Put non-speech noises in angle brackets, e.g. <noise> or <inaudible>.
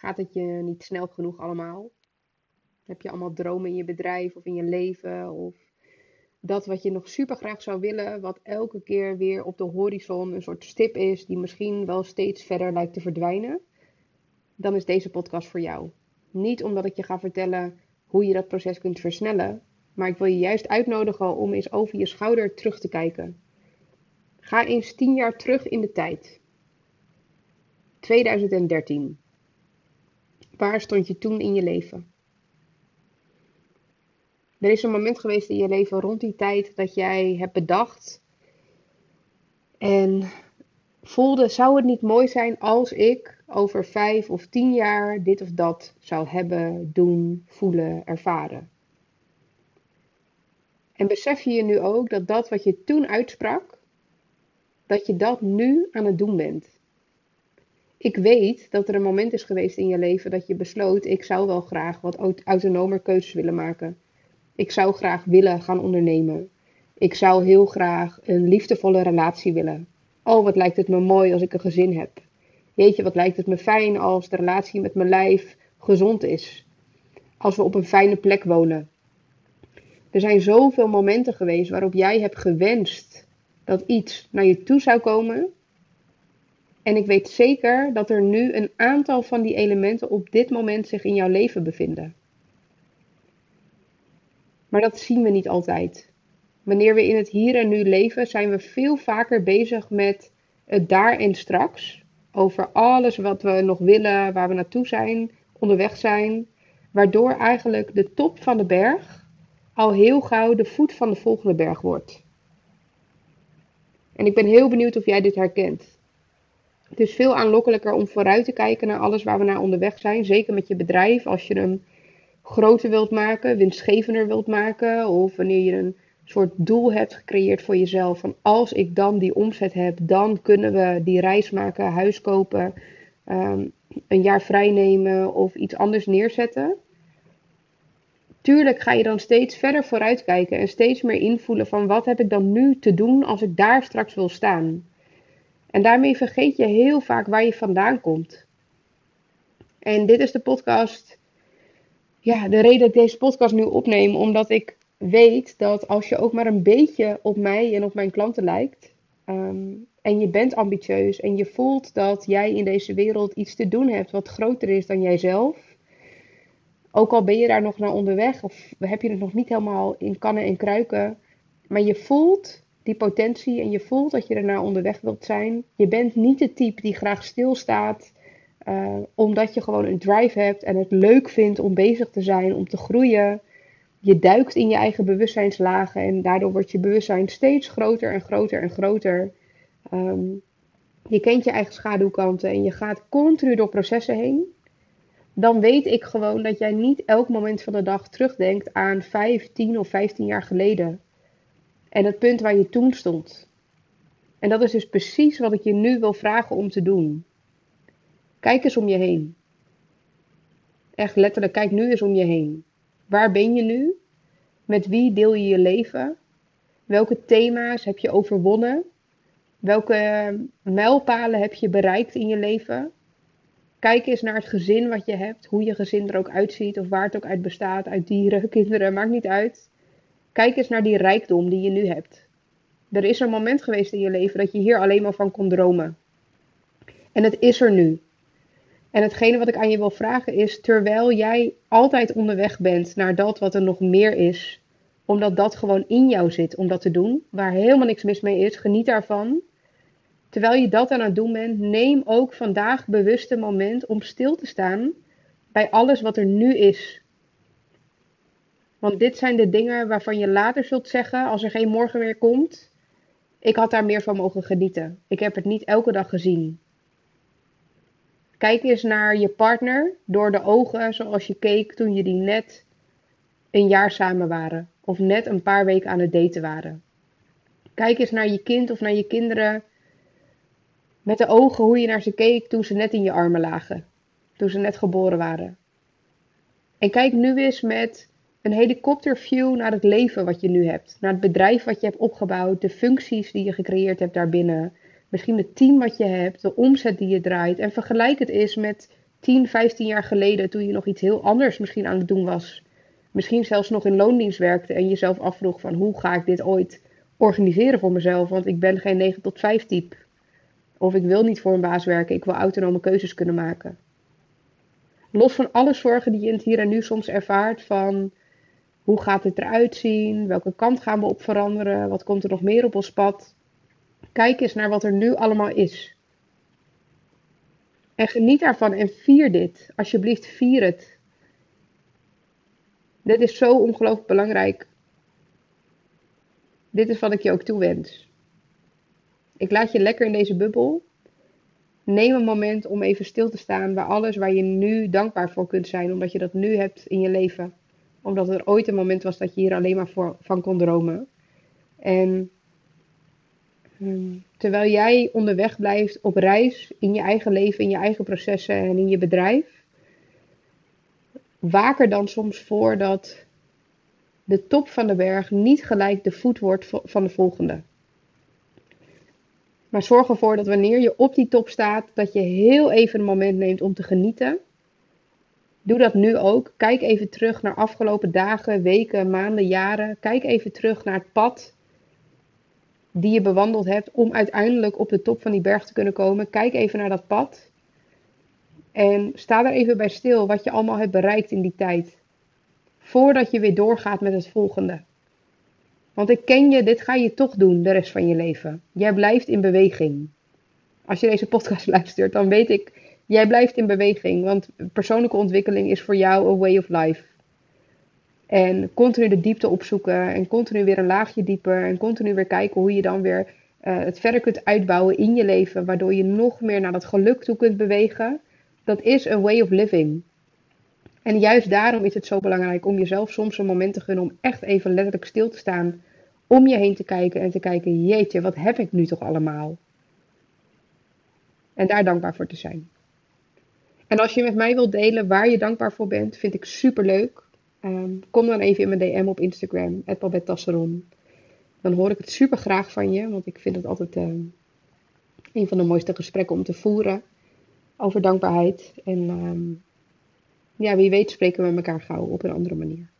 Gaat het je niet snel genoeg allemaal? Heb je allemaal dromen in je bedrijf of in je leven? Of dat wat je nog super graag zou willen, wat elke keer weer op de horizon een soort stip is, die misschien wel steeds verder lijkt te verdwijnen? Dan is deze podcast voor jou. Niet omdat ik je ga vertellen hoe je dat proces kunt versnellen, maar ik wil je juist uitnodigen om eens over je schouder terug te kijken. Ga eens tien jaar terug in de tijd. 2013. Waar stond je toen in je leven? Er is een moment geweest in je leven rond die tijd dat jij hebt bedacht en voelde: zou het niet mooi zijn als ik over vijf of tien jaar dit of dat zou hebben, doen, voelen, ervaren? En besef je je nu ook dat dat wat je toen uitsprak, dat je dat nu aan het doen bent? Ik weet dat er een moment is geweest in je leven dat je besloot: ik zou wel graag wat autonomer keuzes willen maken. Ik zou graag willen gaan ondernemen. Ik zou heel graag een liefdevolle relatie willen. Oh, wat lijkt het me mooi als ik een gezin heb. Jeetje, wat lijkt het me fijn als de relatie met mijn lijf gezond is. Als we op een fijne plek wonen. Er zijn zoveel momenten geweest waarop jij hebt gewenst dat iets naar je toe zou komen. En ik weet zeker dat er nu een aantal van die elementen op dit moment zich in jouw leven bevinden. Maar dat zien we niet altijd. Wanneer we in het hier en nu leven, zijn we veel vaker bezig met het daar en straks. Over alles wat we nog willen, waar we naartoe zijn, onderweg zijn. Waardoor eigenlijk de top van de berg al heel gauw de voet van de volgende berg wordt. En ik ben heel benieuwd of jij dit herkent. Het is veel aanlokkelijker om vooruit te kijken naar alles waar we naar onderweg zijn. Zeker met je bedrijf, als je hem groter wilt maken, winstgevender wilt maken. Of wanneer je een soort doel hebt gecreëerd voor jezelf. Van als ik dan die omzet heb, dan kunnen we die reis maken, huis kopen, ehm, een jaar vrij nemen of iets anders neerzetten. Tuurlijk ga je dan steeds verder vooruit kijken en steeds meer invoelen van wat heb ik dan nu te doen als ik daar straks wil staan. En daarmee vergeet je heel vaak waar je vandaan komt. En dit is de podcast ja, de reden dat ik deze podcast nu opneem, omdat ik weet dat als je ook maar een beetje op mij en op mijn klanten lijkt, ehm, en je bent ambitieus en je voelt dat jij in deze wereld iets te doen hebt wat groter is dan jijzelf, ook al ben je daar nog naar onderweg of heb je het nog niet helemaal in kannen en kruiken, maar je voelt die potentie en je voelt dat je er naar onderweg wilt zijn. Je bent niet het type die graag stilstaat uh, omdat je gewoon een drive hebt en het leuk vindt om bezig te zijn, om te groeien. Je duikt in je eigen bewustzijnslagen en daardoor wordt je bewustzijn steeds groter en groter en groter. Um, je kent je eigen schaduwkanten en je gaat continu door processen heen. Dan weet ik gewoon dat jij niet elk moment van de dag terugdenkt aan 5, 10 of 15 jaar geleden. En het punt waar je toen stond. En dat is dus precies wat ik je nu wil vragen om te doen. Kijk eens om je heen. Echt letterlijk, kijk nu eens om je heen. Waar ben je nu? Met wie deel je je leven? Welke thema's heb je overwonnen? Welke mijlpalen heb je bereikt in je leven? Kijk eens naar het gezin wat je hebt, hoe je gezin er ook uitziet of waar het ook uit bestaat, uit dieren, <laughs> kinderen, maakt niet uit. Kijk eens naar die rijkdom die je nu hebt. Er is een moment geweest in je leven dat je hier alleen maar van kon dromen. En het is er nu. En hetgene wat ik aan je wil vragen is, terwijl jij altijd onderweg bent naar dat wat er nog meer is, omdat dat gewoon in jou zit om dat te doen, waar helemaal niks mis mee is, geniet daarvan. Terwijl je dat aan het doen bent, neem ook vandaag bewust een moment om stil te staan bij alles wat er nu is. Want dit zijn de dingen waarvan je later zult zeggen, als er geen morgen meer komt, ik had daar meer van mogen genieten. Ik heb het niet elke dag gezien. Kijk eens naar je partner door de ogen zoals je keek toen jullie net een jaar samen waren. Of net een paar weken aan het daten waren. Kijk eens naar je kind of naar je kinderen met de ogen hoe je naar ze keek toen ze net in je armen lagen. Toen ze net geboren waren. En kijk nu eens met een helikopterview naar het leven wat je nu hebt. Naar het bedrijf wat je hebt opgebouwd, de functies die je gecreëerd hebt daarbinnen misschien het team wat je hebt, de omzet die je draait. En vergelijk het eens met 10, 15 jaar geleden, toen je nog iets heel anders misschien aan het doen was, misschien zelfs nog in loondienst werkte en jezelf afvroeg van hoe ga ik dit ooit organiseren voor mezelf, want ik ben geen 9 tot 5 type. Of ik wil niet voor een baas werken, ik wil autonome keuzes kunnen maken. Los van alle zorgen die je in het hier en nu soms ervaart van hoe gaat het eruit zien, welke kant gaan we op veranderen, wat komt er nog meer op ons pad. Kijk eens naar wat er nu allemaal is. En geniet daarvan en vier dit. Alsjeblieft, vier het. Dit is zo ongelooflijk belangrijk. Dit is wat ik je ook toewens. Ik laat je lekker in deze bubbel. Neem een moment om even stil te staan bij alles waar je nu dankbaar voor kunt zijn, omdat je dat nu hebt in je leven. Omdat er ooit een moment was dat je hier alleen maar voor, van kon dromen. En Ehm, terwijl jij onderweg blijft op reis in je eigen leven, in je eigen processen en in je bedrijf, waak er dan soms voor dat de top van de berg niet gelijk de voet wordt van de volgende. Maar zorg ervoor dat wanneer je op die top staat, dat je heel even een moment neemt om te genieten. Doe dat nu ook. Kijk even terug naar afgelopen dagen, weken, maanden, jaren. Kijk even terug naar het pad die je bewandeld hebt om uiteindelijk op de top van die berg te kunnen komen. Kijk even naar dat pad. En sta er even bij stil wat je allemaal hebt bereikt in die tijd. Voordat je weer doorgaat met het volgende. Want ik ken je, dit ga je toch doen de rest van je leven. Jij blijft in beweging. Als je deze podcast <laughs> luistert, dan weet ik, jij blijft in beweging. Want persoonlijke ontwikkeling is voor jou een way of life. En continu de diepte opzoeken en continu weer een laagje dieper en continu weer kijken hoe je dan weer uh, het verder kunt uitbouwen in je leven, waardoor je nog meer naar dat geluk toe kunt bewegen. Dat is een way of living. En juist daarom is het zo belangrijk om jezelf soms een moment te gunnen om echt even letterlijk stil te staan, om je heen te kijken en te kijken, jeetje, wat heb ik nu toch allemaal? En daar dankbaar voor te zijn. En als je met mij wilt delen waar je dankbaar voor bent, vind ik super leuk. Ehm, kom dan even in mijn DM op Instagram, Tasseron. Dan hoor ik het super graag van je, want ik vind het altijd uh, een van de mooiste gesprekken om te voeren over dankbaarheid. En ehm, ja, wie weet spreken we elkaar gauw op een andere manier.